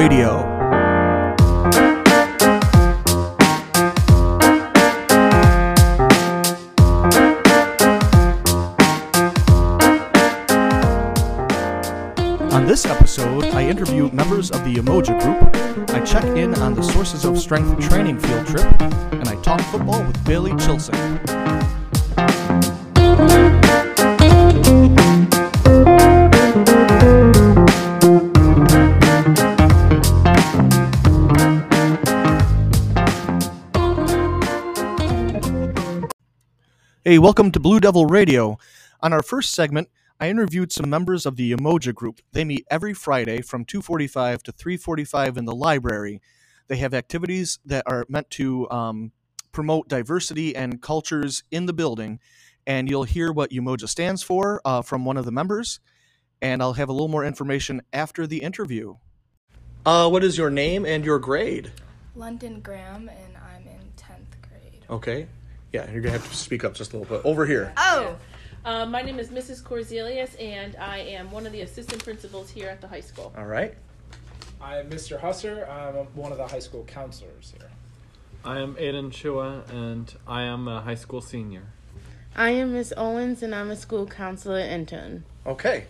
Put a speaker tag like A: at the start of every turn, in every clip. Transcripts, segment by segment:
A: Radio. On this episode, I interview members of the Umoja Group, I check in on the Sources of Strength training field trip, and I talk football with Bailey Chilson. Hey, welcome to Blue Devil Radio. On our first segment, I interviewed some members of the Umoja Group. They meet every Friday from 2:45 to 3:45 in the library. They have activities that are meant to um, promote diversity and cultures in the building. And you'll hear what Umoja stands for uh, from one of the members. And I'll have a little more information after the interview. Uh, what is your name and your grade?
B: London Graham, and I'm in 10th grade.
A: Okay. Yeah, you're going to have to speak up just a little bit. Over here.
B: Oh!
C: Uh, my name is Mrs. Corzelius, and I am one of the assistant principals here at the high school.
A: All right.
D: I'm Mr. Husser. I'm one of the high school counselors here.
E: I am Aiden Chua, and I am a high school senior.
F: I am Miss Owens, and I'm a school counselor intern.
A: Okay.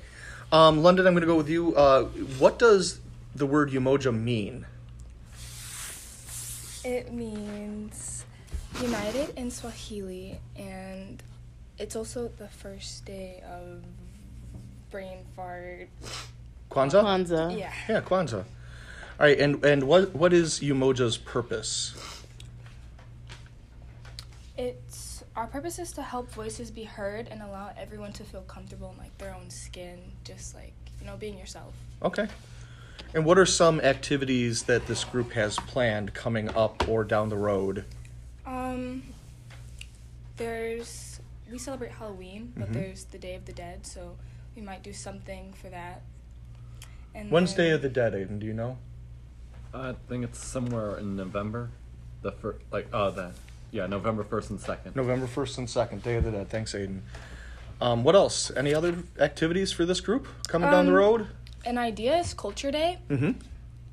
A: Um, London, I'm going to go with you. Uh, what does the word Umoja mean?
B: It means united in Swahili, and it's also the first day of brain fart.
A: Kwanzaa?
F: Kwanzaa.
B: Yeah.
A: Yeah, Kwanzaa. All right, and, and what, what is Umoja's purpose?
B: It's our purpose is to help voices be heard and allow everyone to feel comfortable in like their own skin, just like you know being yourself.
A: Okay. And what are some activities that this group has planned coming up or down the road?
B: Um, there's we celebrate Halloween, but
A: Mhm.
B: there's the Day of the Dead, so we might do something for that. And
A: When's
B: then-
A: Day of the Dead, Aiden? Do you know?
E: I think it's somewhere in November. The fir- like uh the yeah November first and second.
A: November 1st and 2nd, Day of the Dead. Thanks, Aiden. Um, what else? Any other activities for this group coming down the
B: Um,
A: road?
B: An idea is Culture Day.
A: Mm-hmm.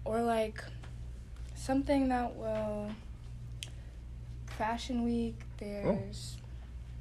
B: or like something that will fashion week there's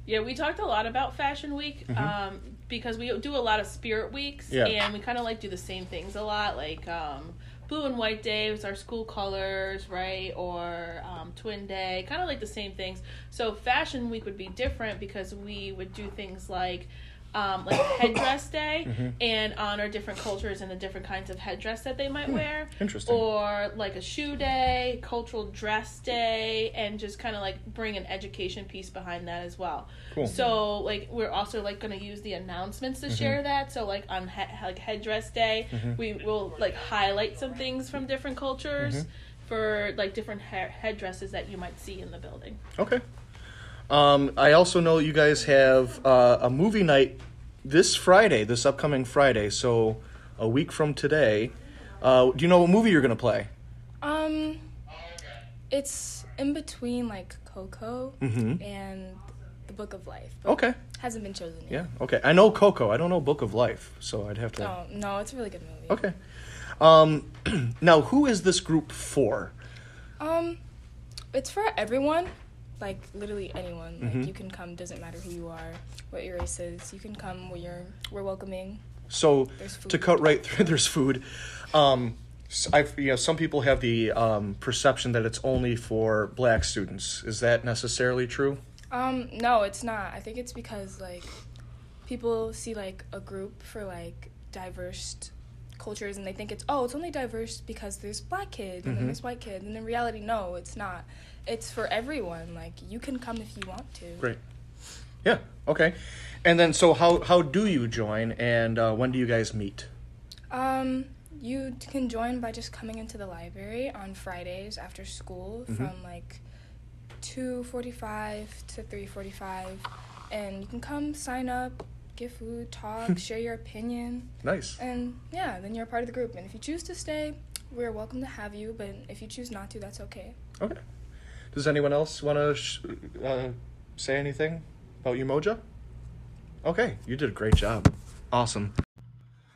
C: Yeah, we talked a lot about Fashion Week
A: Mhm.
C: um, because we do a lot of Spirit Weeks,
A: Yeah.
C: and we kind of like do the same things a lot, like um, Blue and White Day is our school colors, right? Or um, Twin Day, kind of like the same things. So Fashion Week would be different because we would do things like. Um, like Headdress Day
A: Mhm.
C: and honor different cultures and the different kinds of headdress that they might wear.
A: Interesting.
C: Or like a shoe day, cultural dress day, and just kind of like bring an education piece behind that as well.
A: Cool.
C: So like we're also like going to use the announcements to share that. So like on he- like headdress day,
A: Mhm.
C: we will like highlight some things from different cultures
A: Mhm.
C: for like different ha- headdresses that you might see in the building.
A: Okay. Um, I also know you guys have uh, a movie night this Friday, this upcoming Friday, so a week from today. Uh, do you know what movie you're going to play?
B: um it's in between like coco
A: Mhm.
B: and the book of life
A: Okay.
B: hasn't been chosen yet. Yeah.
A: Okay. I know Coco. I don't know Book of Life, so I'd have to.
B: oh no it's a really good movie
A: Okay. Um, now, who is this group for?
B: um it's for everyone like literally anyone like
A: Mhm.
B: you can come doesn't matter who you are what your race is you can come where you're we're welcoming
A: So, to cut right through, there's food. Um, I've, you know, some people have the um, perception that it's only for black students. Is that necessarily true?
B: Um, no, it's not. I think it's because like people see like a group for like diverse cultures and they think it's oh, it's only diverse because there's black kids and
A: Mhm.
B: then there's white kids and in reality no, it's not. It's for everyone. Like you can come if you want to.
A: Great. Yeah. Okay. And then, so how how do you join, and uh, when do you guys meet?
B: Um, you can join by just coming into the library on Fridays after school
A: Mhm.
B: from like 2:45 to 3:45 and you can come sign up, get food, talk, share your opinion.
A: Nice.
B: And yeah, then you're a part of the group. And if you choose to stay, we're welcome to have you. But if you choose not to, that's okay.
A: Okay. Does anyone else want to sh- uh, say anything about Umoja? Okay, you did a great job. Awesome.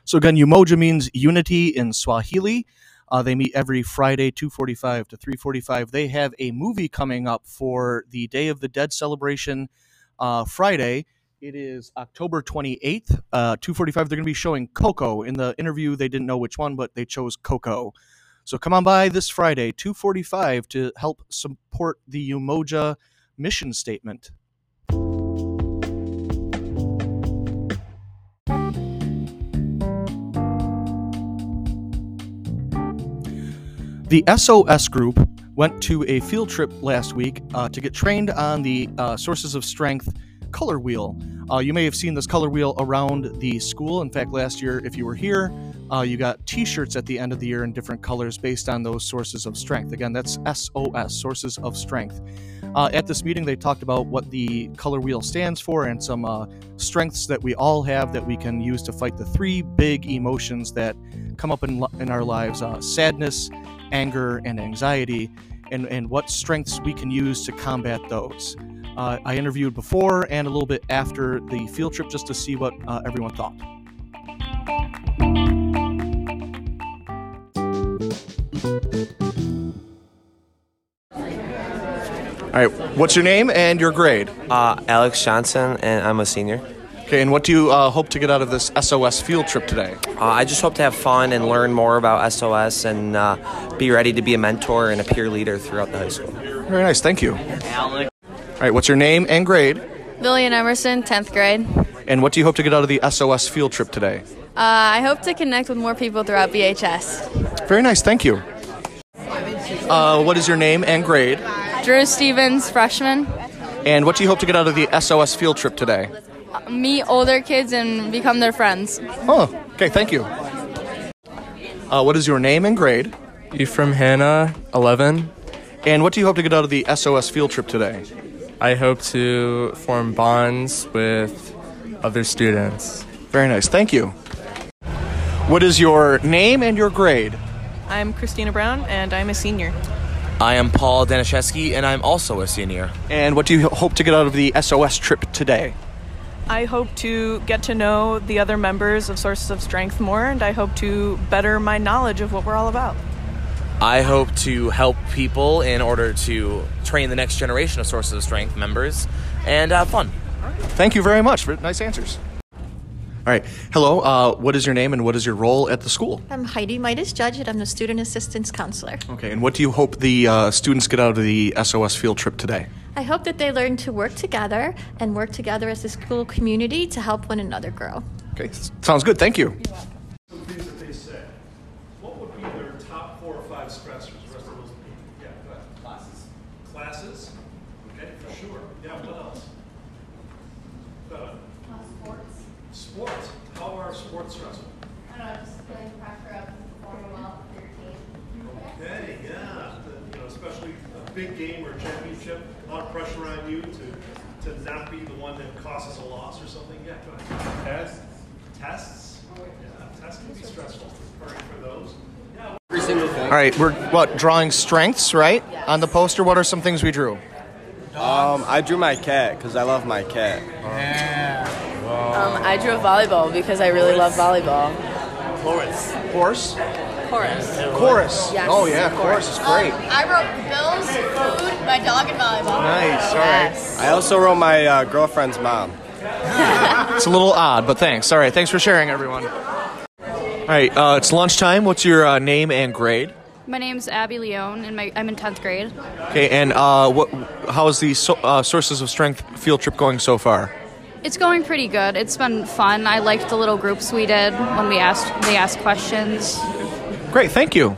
A: So again, Umoja means unity in Swahili. Uh, they meet every Friday, 2:45 to 3:45. They have a movie coming up for the Day of the Dead celebration uh, Friday. It is October 28th, uh, 2:45. They're going to be showing Coco. In the interview, they didn't know which one, but they chose Coco. So come on by this Friday, 2:45, to help support the Umoja mission statement. The SOS group went to a field trip last week uh, to get trained on the uh, Sources of Strength color wheel. Uh, you may have seen this color wheel around the school. In fact, last year, if you were here, uh, you got t shirts at the end of the year in different colors based on those sources of strength. Again, that's SOS, Sources of Strength. Uh, at this meeting, they talked about what the color wheel stands for and some uh, strengths that we all have that we can use to fight the three big emotions that come up in, in our lives uh, sadness, anger, and anxiety, and, and what strengths we can use to combat those. Uh, I interviewed before and a little bit after the field trip just to see what uh, everyone thought. All right, what's your name and your grade?
G: Uh, Alex Johnson, and I'm a senior.
A: Okay, and what do you uh, hope to get out of this SOS field trip today?
G: Uh, I just hope to have fun and learn more about SOS and uh, be ready to be a mentor and a peer leader throughout the high school.
A: Very nice, thank you. All right, what's your name and grade?
H: Lillian Emerson, 10th grade. Uh,
A: And what do you hope to get out of the SOS field trip today?
H: I hope to connect with more people throughout BHS.
A: Very nice, thank you. Uh, what is your name and grade?
H: Drew Stevens, freshman.
A: And what do you hope to get out of the SOS field trip today?
H: Meet older kids and become their friends.
A: Oh, okay, thank you. Uh, what is your name and grade?
I: Ephraim Hannah, 11.
A: And what do you hope to get out of the SOS field trip today?
I: I hope to form bonds with other students.
A: Very nice, thank you. What is your name and your grade?
J: I'm Christina Brown, and I'm a senior.
K: I am Paul Danishevsky, and I'm also a senior.
A: And what do you hope to get out of the SOS trip today?
J: I hope to get to know the other members of Sources of Strength more, and I hope to better my knowledge of what we're all about.
K: I hope to help people in order to train the next generation of Sources of Strength members and have fun.
A: Thank you very much for nice answers. All right. Hello. Uh, what is your name and what is your role at the school?
L: I'm Heidi Midas Judge, and I'm the Student Assistance Counselor.
A: Okay. And what do you hope the uh, students get out of the SOS field trip today?
L: I hope that they learn to work together and work together as a school community to help one another grow.
A: Okay. Sounds good. Thank you.
M: things that they say. What would be their top four or five stressors? The rest of those people. Yeah, go ahead. Classes. Classes. Okay, for sure. Yeah. What else? Uh,
N: sports.
M: sports. How are sports stressful?
N: I don't know, just feeling pressure of performing well for your team.
M: Okay. Yeah. The- you know, especially a big game or championship, a lot of pressure on you to to not be the one that causes a loss or something. Yeah. Go ahead. Tests. Tests. Yeah. Tests can be stressful. Preparing for those. Yeah.
A: Every single thing. All right. We're what drawing strengths, right? On the poster, what are some things we drew?
O: Um, I drew my cat because I love my cat. Yeah.
P: Um, I drew volleyball because I really love volleyball.
A: Chorus. Horse.
P: Chorus.
A: Chorus.
P: Yes.
A: Oh yeah, chorus is great.
N: I wrote bills, food, my dog, and volleyball.
A: Nice. All right.
O: I also wrote my uh, girlfriend's mom.
A: It's a little odd, but thanks. All right. Thanks for sharing, everyone. All right. Uh, it's lunchtime. What's your uh, name and grade?
Q: My name's Abby Leone, and my, I'm in 10th grade.
A: Okay. And uh, what? How is the so, uh, sources of strength field trip going so far?
Q: It's going pretty good. It's been fun. I liked the little groups we did when we asked they asked questions.
A: Great. Thank you.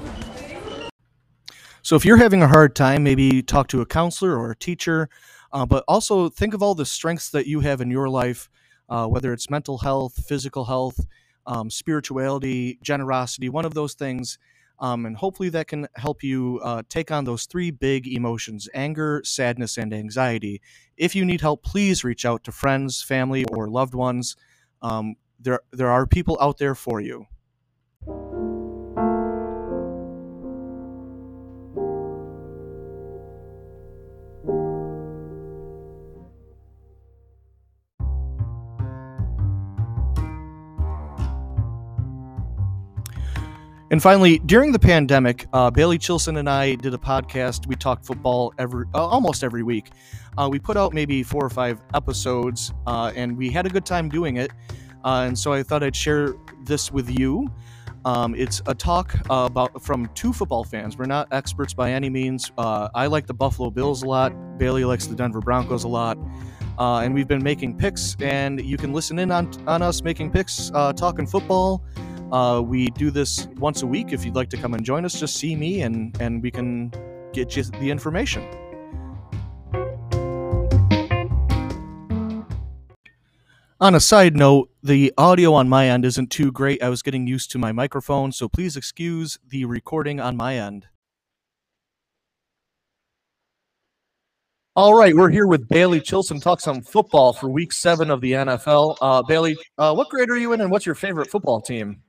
A: So if you're having a hard time, maybe talk to a counselor or a teacher, uh, but also think of all the strengths that you have in your life, uh, whether it's mental health, physical health, um, spirituality, generosity, one of those things. Um, and hopefully that can help you uh, take on those three big emotions anger, sadness, and anxiety. If you need help, please reach out to friends, family, or loved ones. Um, there, there are people out there for you. And finally, during the pandemic, uh, Bailey Chilson and I did a podcast. We talked football every uh, almost every week. Uh, we put out maybe four or five episodes, uh, and we had a good time doing it. Uh, and so I thought I'd share this with you. Um, it's a talk about from two football fans. We're not experts by any means. Uh, I like the Buffalo Bills a lot. Bailey likes the Denver Broncos a lot. Uh, and we've been making picks, and you can listen in on, on us making picks, uh, talking football. Uh, we do this once a week. If you'd like to come and join us, just see me, and, and we can get you the information. On a side note, the audio on my end isn't too great. I was getting used to my microphone, so please excuse the recording on my end. All right, we're here with Bailey Chilson. Talk some football for Week Seven of the NFL. Uh, Bailey, uh, what grade are you in, and what's your favorite football team?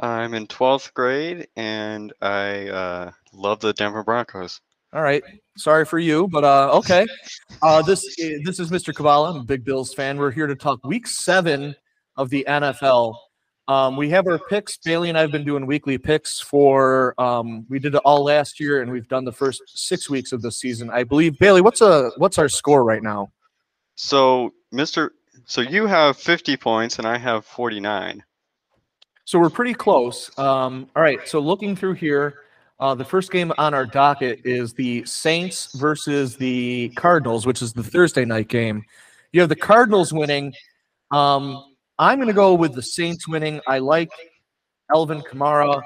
R: I'm in 12th grade, and I uh, love the Denver Broncos.
A: All right, sorry for you, but uh, okay. Uh, this this is Mr. Kabbalah. I'm a big Bills fan. We're here to talk Week Seven of the NFL. Um, we have our picks. Bailey and I have been doing weekly picks for. Um, we did it all last year, and we've done the first six weeks of the season. I believe Bailey. What's a what's our score right now?
R: So, Mr. So you have 50 points, and I have 49.
A: So we're pretty close. Um, all right. So looking through here, uh, the first game on our docket is the Saints versus the Cardinals, which is the Thursday night game. You have the Cardinals winning. Um, I'm going to go with the Saints winning. I like Alvin Kamara.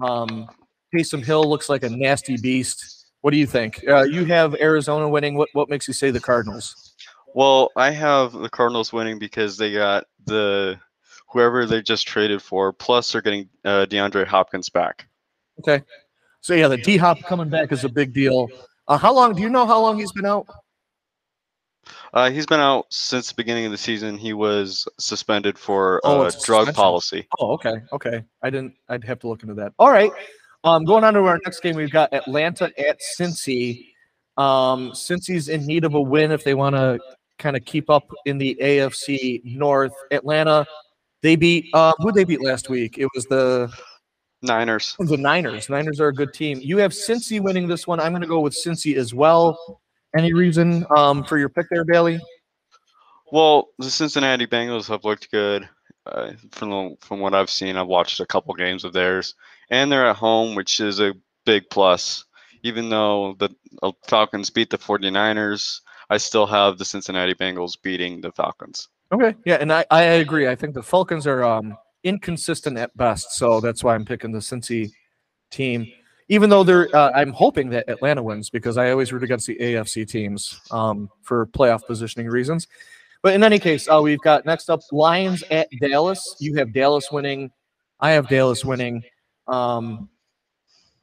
A: Um, Taysom Hill looks like a nasty beast. What do you think? Uh, you have Arizona winning. What what makes you say the Cardinals?
R: Well, I have the Cardinals winning because they got the whoever they just traded for, plus they're getting uh, DeAndre Hopkins back.
A: Okay. So yeah, the D Hop coming back is a big deal. Uh, how long? Do you know how long he's been out?
R: Uh, he's been out since the beginning of the season. He was suspended for
A: Oh,
R: uh, drug policy.
A: Oh, okay, okay. I didn't. I'd have to look into that. All right. Um, going on to our next game, we've got Atlanta at Cincy. Um, Cincy's in need of a win if they want to kind of keep up in the AFC North. Atlanta, they beat. Uh, who they beat last week? It was the
R: Niners.
A: The Niners. Niners are a good team. You have Cincy winning this one. I'm going to go with Cincy as well. Any reason um, for your pick there, Bailey?
R: Well, the Cincinnati Bengals have looked good uh, from the, from what I've seen. I've watched a couple games of theirs, and they're at home, which is a big plus. Even though the uh, Falcons beat the 49ers, I still have the Cincinnati Bengals beating the Falcons.
A: Okay. Yeah, and I, I agree. I think the Falcons are um, inconsistent at best, so that's why I'm picking the Cincy team. Even though they're, uh, I'm hoping that Atlanta wins because I always root against the AFC teams um, for playoff positioning reasons. But in any case, uh, we've got next up Lions at Dallas. You have Dallas winning. I have Dallas winning. Um,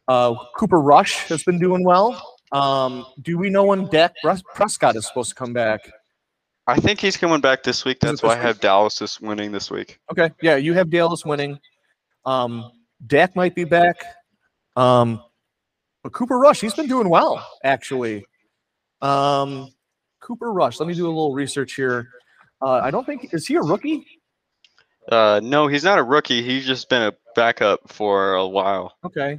A: uh, Cooper Rush has been doing well. Um, do we know when Dak Prescott is supposed to come back?
R: I think he's coming back this week. That's why I have Dallas this winning this week.
A: Okay, yeah, you have Dallas winning. Um, Dak might be back. Um, but Cooper Rush, he's been doing well actually. Um, Cooper Rush. Let me do a little research here. Uh, I don't think is he a rookie?
R: Uh, no, he's not a rookie. He's just been a backup for a while.
A: Okay.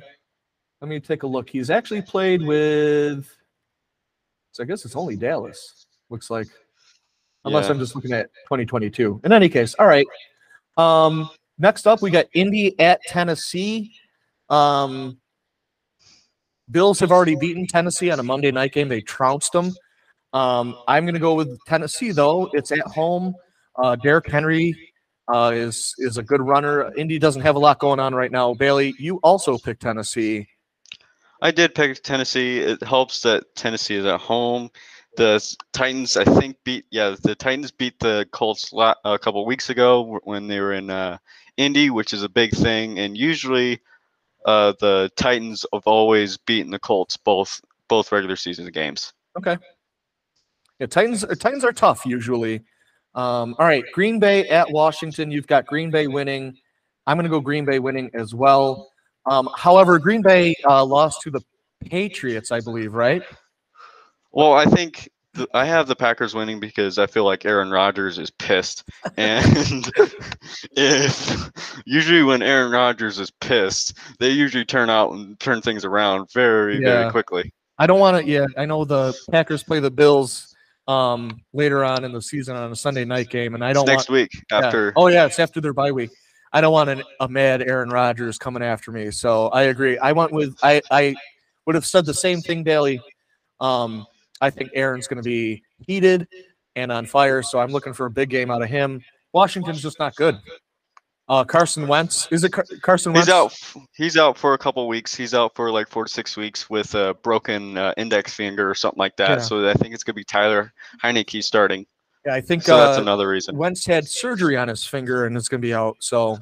A: Let me take a look. He's actually played with. So I guess it's only Dallas. Looks like, unless
R: Yeah.
A: I'm just looking at 2022. In any case, all right. Um, next up, we got Indy at Tennessee. Um, Bills have already beaten Tennessee on a Monday night game. They trounced them. Um, I'm going to go with Tennessee though. It's at home. Uh, Derrick Henry uh, is is a good runner. Indy doesn't have a lot going on right now. Bailey, you also picked Tennessee.
R: I did pick Tennessee. It helps that Tennessee is at home. The Titans, I think, beat yeah the Titans beat the Colts a couple weeks ago when they were in uh, Indy, which is a big thing. And usually, uh, the Titans have always beaten the Colts both both regular season games.
A: Okay. Yeah, Titans Titans are tough usually. Um, all right, Green Bay at Washington. You've got Green Bay winning. I'm going to go Green Bay winning as well. Um, however, Green Bay uh, lost to the Patriots, I believe, right?
R: Well, I think th- I have the Packers winning because I feel like Aaron Rodgers is pissed, and if usually when Aaron Rodgers is pissed, they usually turn out and turn things around very
A: Yeah.
R: very quickly.
A: I don't want to. Yeah, I know the Packers play the Bills um, later on in the season on a Sunday night game, and I don't
R: next
A: want,
R: week
A: Yeah.
R: after-
A: Oh yeah, it's after their bye week. I don't want an, a mad Aaron Rodgers coming after me, so I agree. I went with I I would have said the same thing, Daly. Um, I think Aaron's going to be heated and on fire, so I'm looking for a big game out of him. Washington's just not good. Uh, Carson Wentz is it Car- Carson Wentz?
R: He's out. He's out for a couple weeks. He's out for like four to six weeks with a broken uh, index finger or something like that.
A: Yeah.
R: So I think it's gonna be Taylor Heinicke starting.
A: Yeah, I think
R: so. that's
A: uh,
R: another reason.
A: Wentz had surgery on his finger and it's going to be out. So,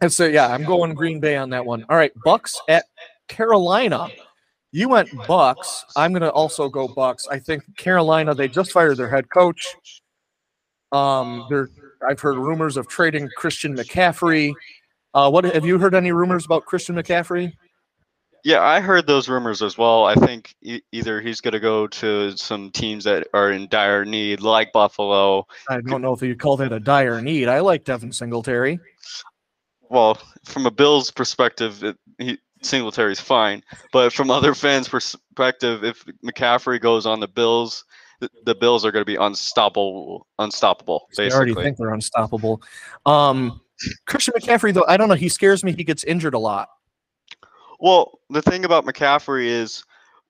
A: and so yeah, I'm going Green Bay on that one. All right, Bucks at Carolina. You went Bucks. I'm going to also go Bucks. I think Carolina. They just fired their head coach. Um, they're. I've heard rumors of trading Christian McCaffrey. Uh, what have you heard any rumors about Christian McCaffrey?
R: Yeah, I heard those rumors as well. I think e- either he's gonna go to some teams that are in dire need, like Buffalo.
A: I don't know if you call that a dire need. I like Devin Singletary.
R: Well, from a Bills perspective, it, he, Singletary's fine, but from other fans' perspective, if McCaffrey goes on the Bills, the, Bills are going to be unstoppable. Unstoppable,
A: They already think they're unstoppable. Um, Christian McCaffrey, though, I don't know. He scares me. He gets injured a lot.
R: Well, the thing about McCaffrey is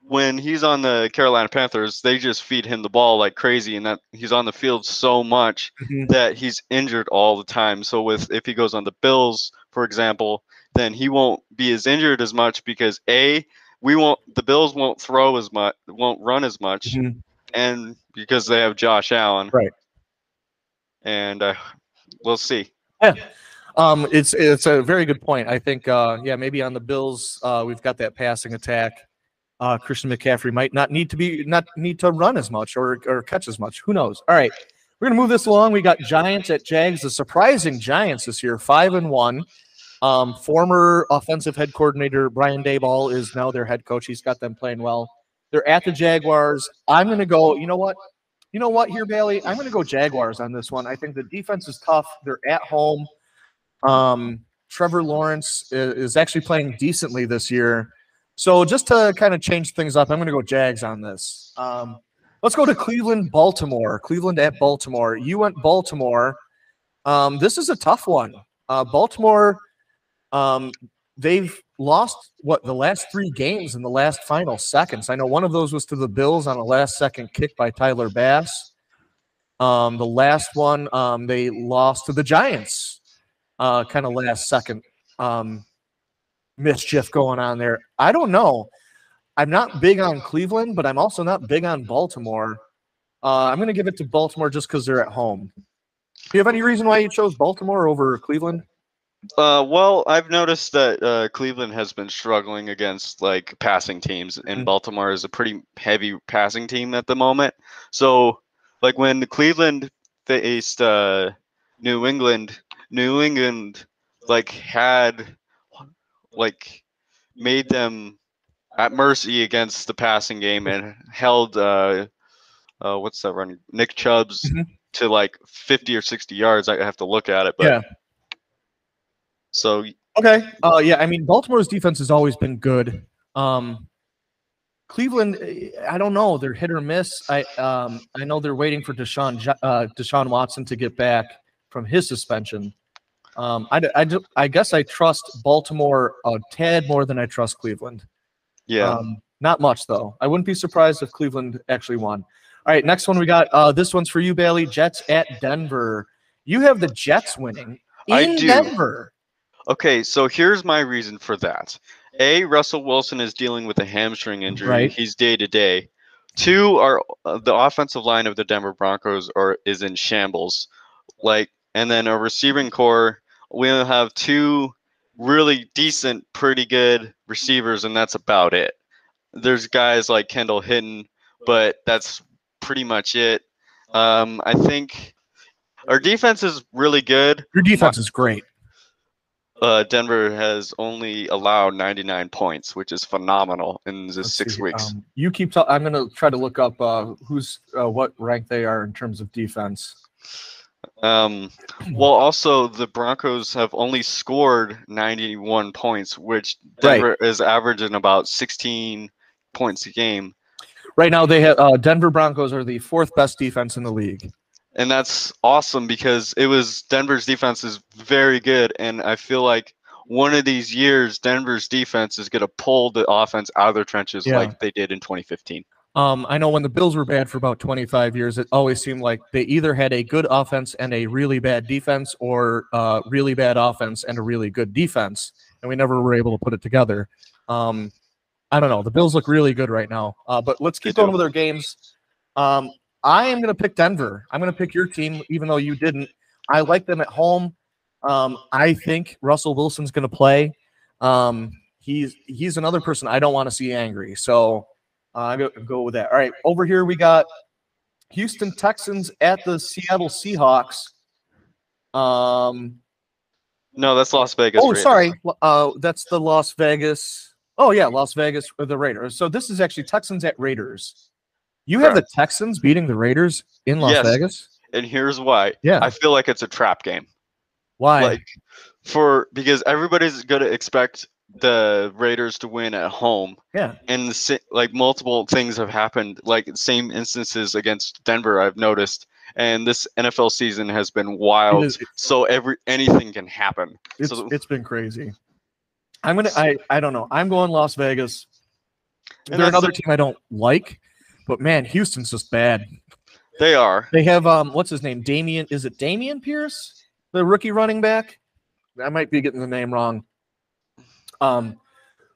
R: when he's on the Carolina Panthers, they just feed him the ball like crazy, and that he's on the field so much
A: Mhm.
R: that he's injured all the time. So with if he goes on the Bills, for example, then he won't be as injured as much because a we won't the Bills won't throw as much, won't run as much,
A: Mhm.
R: and because they have Josh Allen,
A: Right.
R: And uh, we'll see.
A: Yeah. Um, it's it's a very good point. I think uh, yeah, maybe on the Bills, uh, we've got that passing attack. Uh, Christian McCaffrey might not need to be not need to run as much or or catch as much. Who knows? All right, we're gonna move this along. We got Giants at Jags. The surprising Giants this year, five and one. Um, former offensive head coordinator Brian Daboll is now their head coach. He's got them playing well. They're at the Jaguars. I'm gonna go. You know what? You know what here, Bailey? I'm gonna go Jaguars on this one. I think the defense is tough. They're at home. Um, Trevor Lawrence i- is actually playing decently this year. So just to kind of change things up, I'm going to go Jags on this. Um, let's go to Cleveland, Baltimore. Cleveland at Baltimore. You went Baltimore. Um, this is a tough one. Uh, Baltimore, um, they've lost what the last three games in the last final seconds. I know one of those was to the Bills on a last second kick by Tyler Bass. Um, the last one, um, they lost to the Giants, uh, kind of last second um, mischief going on there. I don't know. I'm not big on Cleveland, but I'm also not big on Baltimore. Uh, I'm going to give it to Baltimore just because they're at home. Do you have any reason why you chose Baltimore over Cleveland?
R: Uh, well, I've noticed that uh, Cleveland has been struggling against like passing teams, and
A: Mhm.
R: Baltimore is a pretty heavy passing team at the moment. So, like when Cleveland faced uh, New England, New England like had like made them at mercy against the passing game and held uh, uh what's that running Nick Chubb's
A: Mhm.
R: to like 50 or 60 yards. I have to look at it, but
A: Yeah.
R: So
A: Okay. Uh, yeah, I mean Baltimore's defense has always been good. Um, Cleveland, eh, I don't know. They're hit or miss. I um, I know they're waiting for Deshaun uh, Deshaun Watson to get back from his suspension. Um, I, I, I guess I trust Baltimore a tad more than I trust Cleveland.
R: Yeah.
A: Um, not much though. I wouldn't be surprised if Cleveland actually won. All right, next one we got. Uh, this one's for you, Bailey. Jets at Denver. You have the Jets winning in. Denver.
R: Okay, so here's my reason for that. A, Russell Wilson is dealing with a hamstring injury.
A: Right.
R: He's day to day. Two, are uh, the offensive line of the Denver Broncos are is in shambles. Like, and then a receiving corps. we only have two really decent, pretty good receivers, and that's about it. There's guys like Kendall Hinton, but that's pretty much it. Um, I think our defense is really good.
A: Your defense is great.
R: Uh, Denver has only allowed 99 points, which is phenomenal in just six
A: see,
R: weeks.
A: Um, you keep. T- I'm gonna try to look up uh, who's uh, what rank they are in terms of defense.
R: Um, well, also the Broncos have only scored 91 points, which
A: Right.
R: Denver is averaging about 16 points a game,
A: Right now, they have uh, Denver Broncos are the fourth best defense in the league.
R: And that's awesome because it was Denver's defense is very good, and I feel like one of these years Denver's defense is going to pull the offense out of their trenches
A: Yeah.
R: like they did in 2015.
A: Um, I know when the Bills were bad for about 25 years, it always seemed like they either had a good offense and a really bad defense, or uh, really bad offense and a really good defense, and we never were able to put it together. Um, I don't know. The Bills look really good right now, uh, but let's keep going with our games. Um, I am going to pick Denver. I'm going to pick your team, even though you didn't. I like them at home. Um, I think Russell Wilson's going to play. Um, he's he's another person I don't want to see angry. So uh, I'm going to go with that. All right, over here we got Houston Texans at the Seattle Seahawks. Um,
R: No, that's Las Vegas.
A: oh,
R: Raiders.
A: sorry. Uh, that's the Las Vegas. Oh yeah, Las Vegas or the Raiders. So this is actually Texans at Raiders. You have the Texans beating the Raiders in Las
R: Yes.
A: Vegas.
R: And here's why.
A: Yeah.
R: I feel like it's a trap game.
A: Why?
R: Like for because everybody's gonna expect the Raiders to win at home.
A: Yeah.
R: And the, like multiple things have happened, like same instances against Denver. I've noticed, and this NFL season has been wild.
A: is-
R: so every anything can happen.
A: It's
R: so
A: it's been crazy. I'm gonna I I don't know. I'm going Las Vegas. They're another
R: the-
A: team I don't like, but man, Houston's just bad.
R: they are.
A: They have um what's his name? Damian is it Dameon Pierce? The rookie running back? I might be getting the name wrong. Um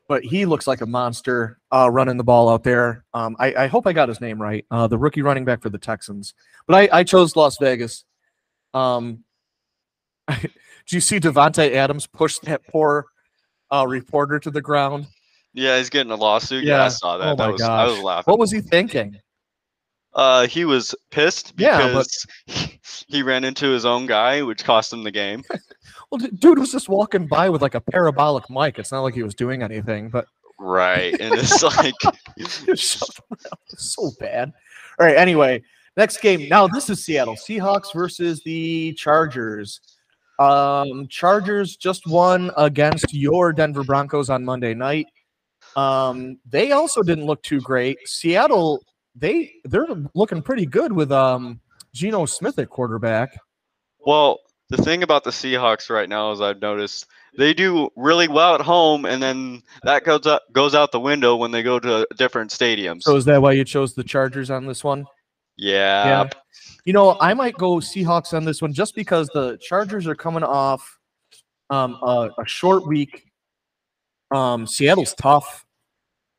A: but he looks like a monster uh, running the ball out there. Um, I, I hope I got his name right. Uh, the rookie running back for the Texans. But I, I chose Las Vegas. Um, did you see Davante Adams push that poor uh, reporter to the ground?
R: Yeah, he's getting a lawsuit. Yeah, I saw that.
A: Oh
R: that
A: my
R: was I was laughing.
A: What was he thinking?
R: Uh, he was pissed
A: Yeah, but-
R: because he ran into his own guy, which cost him the game.
A: Well, dude was just walking by with like a parabolic mic. It's not like he was doing anything, but
R: right, and it's like
A: Shut the mouth. It's so bad. All right. Anyway, next game. Now this is Seattle Seahawks versus the Chargers. Um, Chargers just won against your Denver Broncos on Monday night. Um, they also didn't look too great. Seattle, they they're looking pretty good with um Geno Smith at quarterback.
R: Well, the thing about the Seahawks right now is I've noticed they do really well at home, and then that goes up, goes out the window when they go to different stadiums.
A: So is that why you chose the Chargers on this one?
R: yeah, yeah.
A: You know, I might go Seahawks on this one just because the Chargers are coming off um, a, a short week. Um, Seattle's tough.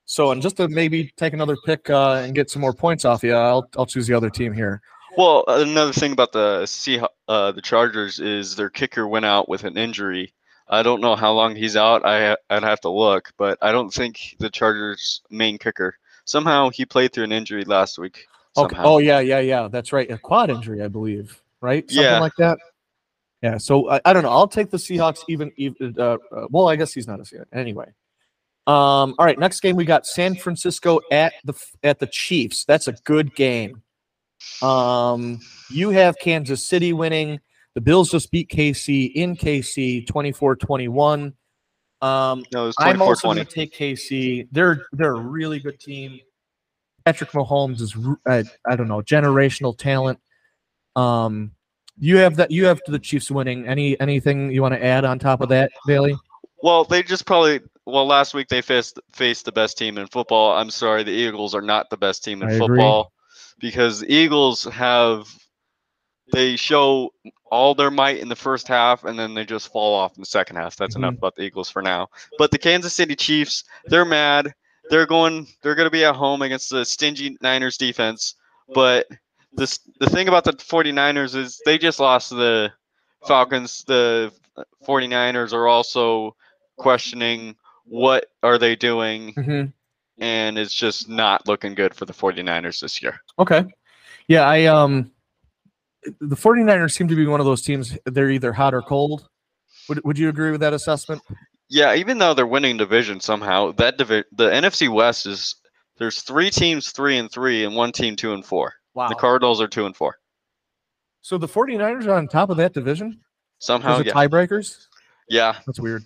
A: So, and just to maybe take another pick uh, and get some more points off you, I'll, I'll choose the other team here.
R: Well, another thing about the Seah- uh, the Chargers is their kicker went out with an injury. I don't know how long he's out. I I'd have to look, but I don't think the Chargers' main kicker. Somehow he played through an injury last week.
A: Okay.
R: Somehow.
A: Oh, yeah, yeah, yeah. That's right. A quad injury, I believe. Right? Something
R: Yeah.
A: like that. Yeah. So I, I don't know. I'll take the Seahawks even. even uh, uh, well, I guess he's not a Seahawks. Anyway. Um, all right. Next game, we got San Francisco at the at the Chiefs. That's a good game. Um, you have Kansas City winning. The Bills just beat KC in KC 24-21. Um,
R: No, it was
A: I'm also going to take KC. They're they're a really good team. Patrick Mahomes is uh, I don't know generational talent. Um, you have that. You have the Chiefs winning. Any anything you want to add on top of that, Bailey?
R: Well, they just probably. Well, last week they faced faced the best team in football. I'm sorry, the Eagles are not the best team in
A: I agree.
R: football because the Eagles have they show all their might in the first half and then they just fall off in the second half. That's enough
A: Mhm.
R: about the Eagles for now. But the Kansas City Chiefs, they're mad. They're going. They're going to be at home against the stingy Niners defense. But this the thing about the 49ers is they just lost to the Falcons. The 49ers are also questioning what are they doing
A: Mhm.
R: and it's just not looking good for the 49ers this year.
A: Okay. Yeah, I um the 49ers seem to be one of those teams they're either hot or cold. Would Would you agree with that assessment?
R: Yeah, even though they're winning division somehow, that divi- the NFC West is there's three teams three and three and one team two and four.
A: Wow.
R: The Cardinals are two and four.
A: So the 49ers are on top of that division?
R: Somehow, yeah.
A: tiebreakers?
R: Yeah.
A: That's weird.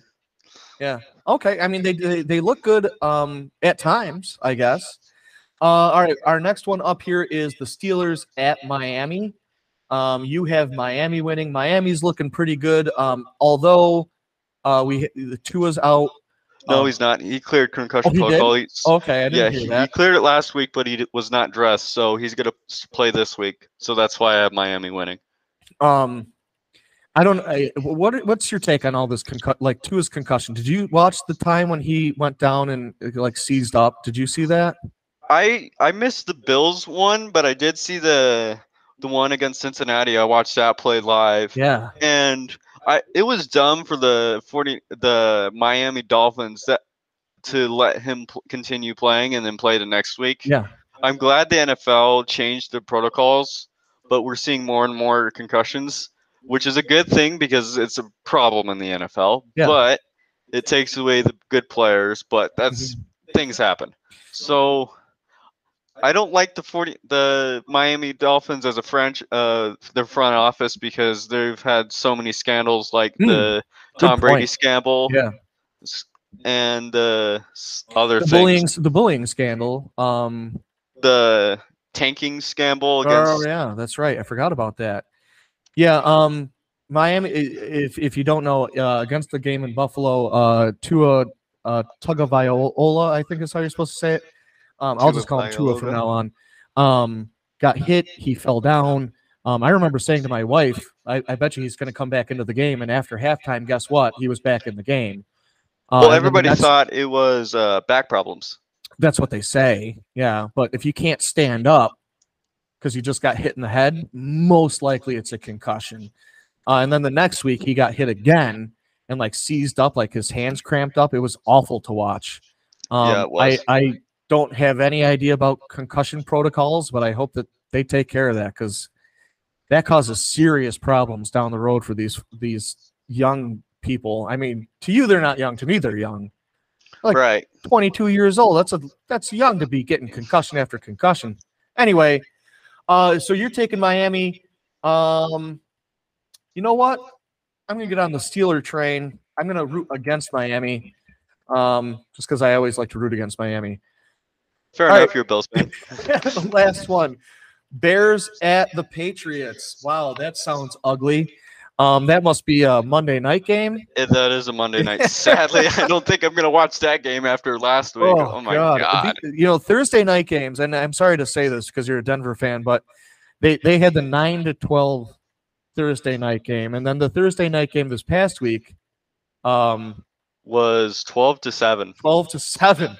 A: Yeah. Okay. I mean, they they, they look good um, at times, I guess. Uh, all right. Our next one up here is the Steelers at Miami. Um, you have Miami winning. Miami's looking pretty good. Um, although uh, we the Tua's out.
R: No,
A: Um,
R: he's not. He cleared concussion
A: Oh, he
R: protocol.
A: Okay, I didn't
R: yeah,
A: hear
R: he,
A: that.
R: he cleared it last week, but he d- was not dressed, so he's gonna play this week. So that's why I have Miami winning.
A: Um, I don't. I, what what's your take on all this concussion? Like Tua's concussion. Did you watch the time when he went down and uh, like seized up? Did you see that?
R: I I missed the Bills one, but I did see the the one against Cincinnati. I watched that play live.
A: Yeah.
R: And I it was dumb for the 40 the Miami Dolphins that to let him continue playing and then play the next week.
A: Yeah.
R: I'm glad the NFL changed the protocols, but we're seeing more and more concussions, which is a good thing because it's a problem in the NFL.
A: Yeah.
R: But it takes away the good players, but that's things happen. So I don't like the 40 the Miami Dolphins as a French uh their front office because they've had so many scandals like
A: Hmm,
R: the Tom Brady
A: point.
R: scandal
A: Yeah.
R: and the s- other
A: The
R: things
A: bullying, the bullying scandal. Um,
R: the tanking scandal
A: oh yeah, that's right. I forgot about that. Yeah. Um, Miami. If if you don't know, uh, against the game in Buffalo, uh, Tua uh, Tagovailoa, I think is how you're supposed to say it. Um, I'll just call him Tua from now on. Um, got hit. He fell down. Um, I remember saying to my wife, I, I bet you he's going to come back into the game. And after halftime, guess what? He was back in the game. Uh,
R: well
A: and then the
R: everybody thought it was uh back problems
A: That's what they say. Yeah. But if you can't stand up because you just got hit in the head, most likely it's a concussion. Uh, and then the next week he got hit again and like seized up, like his hands cramped up. It was awful to watch. Um,
R: Yeah.
A: I, I don't have any idea about concussion protocols, but I hope that they take care of that because that causes serious problems down the road for these these young people. I mean, to you they're not young. To me, they're young. Like
R: right
A: 22 years old. That's a that's young to be getting concussion after concussion. Anyway, uh, so you're taking Miami. Um, you know what? I'm gonna get on the Steeler train. I'm gonna root against Miami. Um, just because I always like to root against Miami.
R: fair
A: All
R: enough
A: right.
R: you're Bills fan
A: the last one. Bears at the Patriots. Wow, that sounds ugly. Um, that must be a Monday night game.
R: Eh, that is a Monday night sadly I don't think I'm gonna watch that game after last week oh, my god,
A: The- You know, Thursday night games, and I'm sorry to say this because you're a Denver fan, but they they had the nine to twelve Thursday night game, and then the Thursday night game this past week, um,
R: was 12 to 7
A: twelve to seven.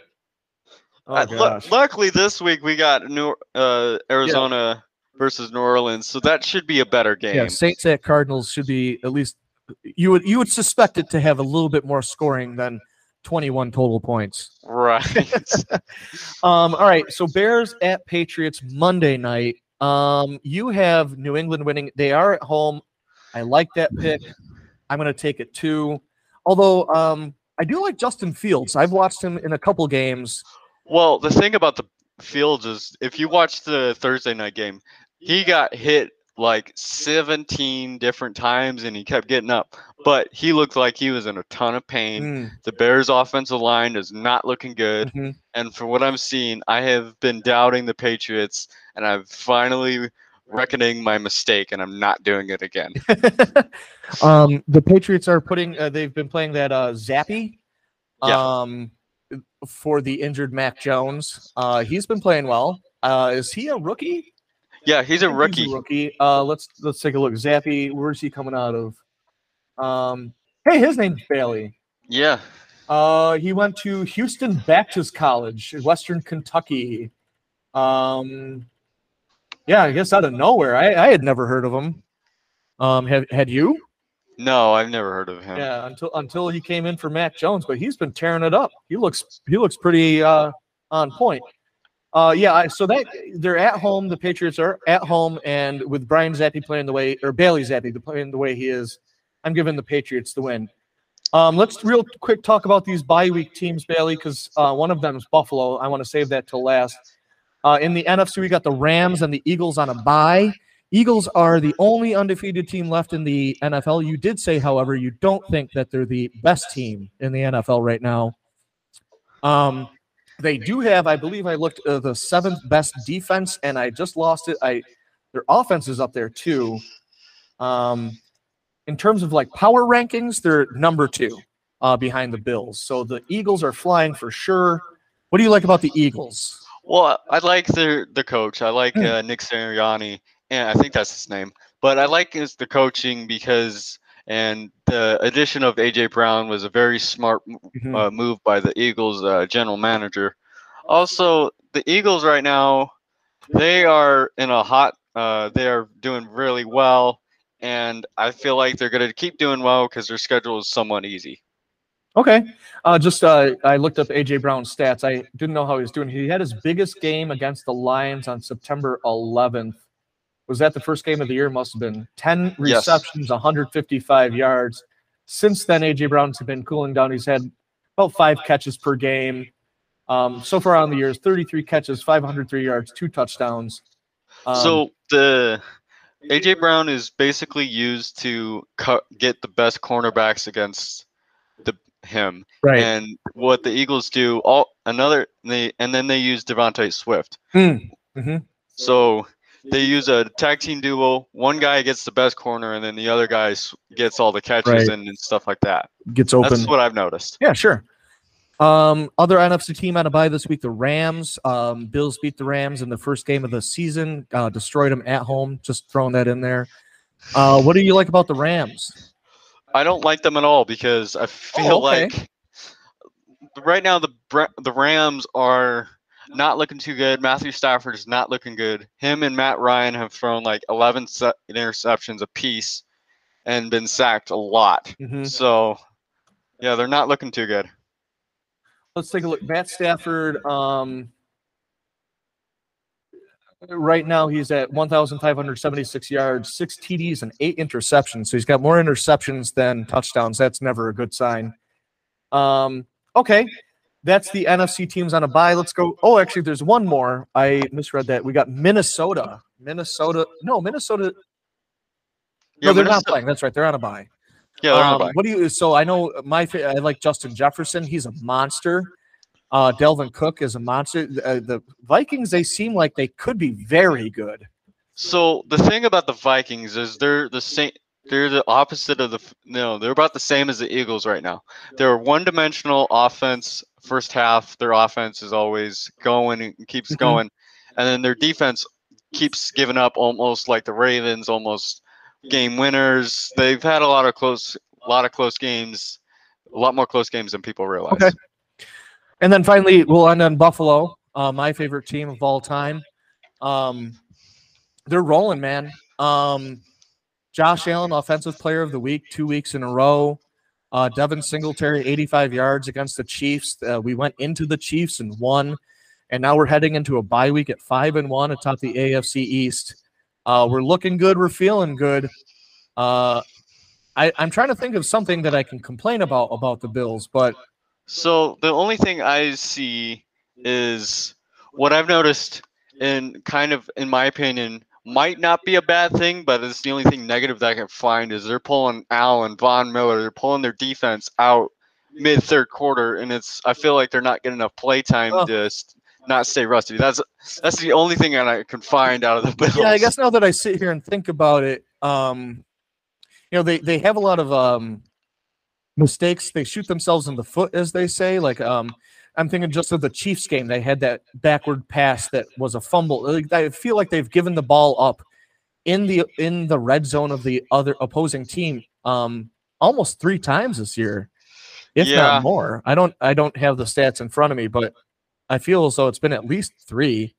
A: Oh
R: Uh,
A: gosh.
R: luckily this week we got New uh, Arizona versus New Orleans, so that should be a better game.
A: Yeah, Saints at Cardinals should be at least you would you would suspect it to have a little bit more scoring than 21 total points.
R: Right.
A: Um, all right, so Bears at Patriots Monday night. Um, you have New England winning. They are at home. I like that pick. I'm going to take it too. Although um, I do like Justin Fields. I've watched him in a couple games.
R: Well, the thing about the Fields is if you watch the Thursday night game, he got hit like 17 different times and he kept getting up, but he looked like he was in a ton of pain.
A: Mm.
R: The Bears offensive line is not looking good.
A: Mhm.
R: And from what I'm seeing, I have been doubting the Patriots and I'm finally reckoning my mistake and I'm not doing it again.
A: Um, the Patriots are putting. Uh, they've been playing that uh, Zappe.
R: Yeah.
A: Um, for the injured Mac Jones. Uh, he's been playing well. Uh, is he a rookie?
R: Yeah, he's a rookie.
A: He's a rookie. Uh, let's let's take a look. Zappe, where's he coming out of? Um, hey, his name's Bailey.
R: Yeah.
A: Uh, he went to Houston Baptist College in Western Kentucky. Um, yeah, I guess out of nowhere. I, I had never heard of him. Um, have had you?
R: No, I've never heard of him.
A: Yeah, until until he came in for Matt Jones, but he's been tearing it up. He looks he looks pretty uh, on point. Uh, yeah, so that they're at home. The Patriots are at home, and with Brian Zappe playing the way, or Bailey Zappe playing the way he is, I'm giving the Patriots the win. Um, let's real quick talk about these bye week teams, Bailey, because uh, one of them is Buffalo. I want to save that till last. Uh, in the NFC, we got the Rams and the Eagles on a bye. Eagles are the only undefeated team left in the NFL. You did say, however, you don't think that they're the best team in the NFL right now. Um, they do have, I believe, I looked uh, the seventh best defense, and I just lost it. I their offense is up there too. Um, in terms of like power rankings, they're number two uh, behind the Bills. So the Eagles are flying for sure. What do you like about the Eagles?
R: Well, I like the the coach. I like
A: Hmm.
R: uh, Nick Sirianni, and I think that's his name. But I like his the coaching because and the addition of AJ Brown was a very smart m-
A: Mhm.
R: uh, move by the Eagles uh, general manager. Also, the Eagles right now, they are in a hot. Uh, they are doing really well, and I feel like they're going to keep doing well because their schedule is somewhat easy.
A: Okay. Uh, just uh, I looked up AJ Brown's stats. I didn't know how he was doing. He had his biggest game against the Lions on September 11th. Was that the first game of the year? Must have been 10
R: Yes.
A: receptions, 155 yards. Since then, AJ Brown's been cooling down. He's had about five catches per game. Um, so far on the year, 33 catches, 503 yards, two touchdowns. Um,
R: so the AJ Brown is basically used to cut, get the best cornerbacks against the him.
A: Right.
R: And what the Eagles do, all another they and then they use Devontae Swift.
A: Mm, mhm.
R: So they use a tag team duo. One guy gets the best corner, and then the other guy gets all the catches
A: Right.
R: and, and stuff like that.
A: Gets open.
R: That's what I've noticed.
A: Yeah, sure. Um, other NFC team out of bye this week, the Rams. Um, Bills beat the Rams in the first game of the season, uh, destroyed them at home. Just throwing that in there. Uh, what do you like about the Rams?
R: I don't like them at all because I feel
A: Oh, okay.
R: like right now the the Rams are not looking too good. Matthew Stafford is not looking good. Him and Matt Ryan have thrown like 11 se- interceptions apiece and been sacked a lot.
A: Mhm.
R: So yeah, they're not looking too good.
A: Let's take a look. Matt Stafford. Um, right now he's at 1,576 yards, six TDs, and eight interceptions. So he's got more interceptions than touchdowns. That's never a good sign. Um, okay. That's the NFC teams on a bye. Let's go. Oh, actually, there's one more. I misread that. We got Minnesota. Minnesota. No, Minnesota.
R: Yeah,
A: no, they're not playing. That's right. They're on a bye.
R: Yeah, they're on a
A: Um,
R: bye.
A: What do you? So I know my. I like Justin Jefferson. He's a monster. Uh, Dalvin Cook is a monster. Uh, the Vikings. They seem like they could be very good.
R: So the thing about the Vikings is they're the same. They're the opposite of the. No, they're about the same as the Eagles right now. They're one-dimensional offense. First half, their offense is always going and keeps
A: Mhm.
R: going, and then their defense keeps giving up, almost like the Ravens, almost game winners. They've had a lot of close, a lot of close games, a lot more close games than people realize.
A: Okay. And then finally, we'll end on Buffalo, uh, my favorite team of all time. Um, they're rolling, man. Um, Josh Allen, Offensive Player of the Week, two weeks in a row. Uh, Devin Singletary, 85 yards against the Chiefs. Uh, we went into the Chiefs and won, and now we're heading into a bye week at five and one atop the AFC East. Uh, we're looking good. We're feeling good. Uh, I, I'm trying to think of something that I can complain about about the Bills, but
R: So the only thing I see is what I've noticed, and kind of, in my opinion, might not be a bad thing, but it's the only thing negative that I can find is they're pulling Allen, Von Miller, they're pulling their defense out mid third quarter, and it's I feel like they're not getting enough play time
A: Oh.
R: to not stay rusty. That's that's the only thing that I can find out of the Bills.
A: Yeah, I guess now that I sit here and think about it, um, you know, they they have a lot of um mistakes. They shoot themselves in the foot, as they say. Like, um, I'm thinking just of the Chiefs game. They had that backward pass that was a fumble. Like, I feel like they've given the ball up in the in the red zone of the other opposing team um almost three times this year, if
R: Yeah.
A: not more. I don't I don't have the stats in front of me, but I feel as though it's been at least three.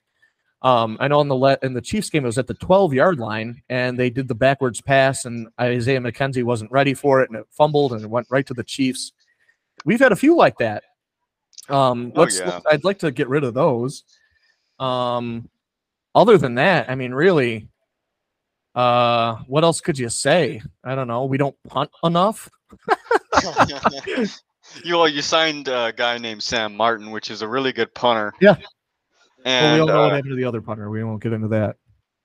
A: Um, I know in the le- in the Chiefs game it was at the 12 yard line, and they did the backwards pass, and Isaiah McKenzie wasn't ready for it, and it fumbled, and it went right to the Chiefs. We've had a few like that. Um,
R: Oh,
A: let's.
R: yeah.
A: I'd like to get rid of those. Um, other than that, I mean, really, Uh, what else could you say? I don't know. We don't punt enough.
R: you well, you signed a guy named Sam Martin, which is a really good punter.
A: Yeah.
R: And
A: well, we all know what
R: uh,
A: happened to the other punter. We won't get into that.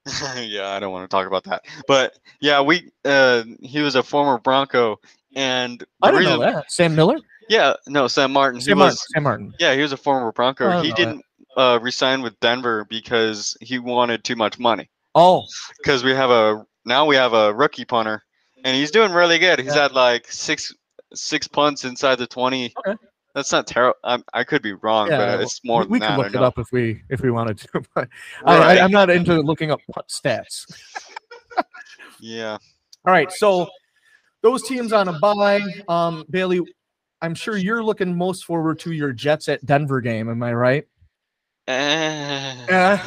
R: yeah, I don't want to talk about that. But yeah, we uh, he was a former Bronco, and
A: I didn't know that. Sam Miller.
R: Yeah, no, Sam Martin.
A: Sam Martin.
R: was
A: Sam Martin.
R: Yeah, he was a former Bronco.
A: I
R: He didn't uh, resign with Denver because he wanted too much money.
A: Oh,
R: Because we have a now we have a rookie punter, and he's doing really good. He's had like six six punts inside the twenty.
A: Okay.
R: That's not terrible. I could be wrong,
A: yeah,
R: but it's more
A: we, we could
R: that.
A: Look it up if we if we wanted to. But
R: Right.
A: I, I'm not into looking up punt stats.
R: Yeah.
A: All right, so those teams on a bye. Um, Bailey, I'm sure you're looking most forward to your Jets at Denver game. Am I right? Uh,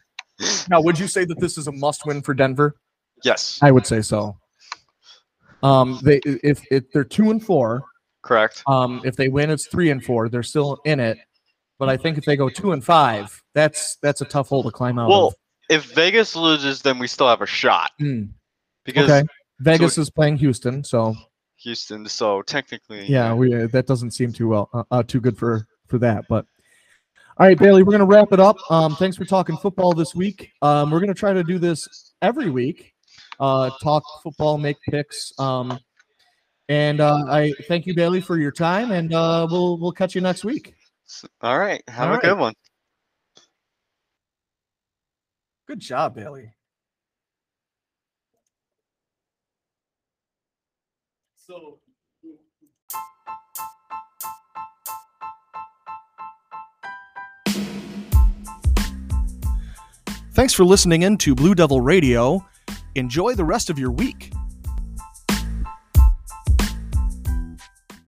A: now, would you say that this is a must-win for Denver?
R: Yes.
A: I would say so. Um, they if if they're two and four,
R: correct.
A: Um, if they win, it's three and four. They're still in it. But I think if they go two and five, that's that's a tough hole to climb out
R: Well,
A: of.
R: if Vegas loses, then we still have a shot
A: Hmm.
R: because
A: okay, Vegas
R: so
A: is playing Houston, so
R: Houston. So technically,
A: yeah, we uh, that doesn't seem too well, uh, uh, too good for for that. But all right, Bailey, we're gonna wrap it up. Um, thanks for talking football this week. Um, we're gonna try to do this every week. Uh, talk football, make picks. Um, and uh, I thank you, Bailey, for your time, and uh, we'll we'll catch you next week.
R: All right. Have
A: All
R: a good one.
A: Good job, Bailey. So. Thanks for listening in to Blue Devil Radio. Enjoy the rest of your week.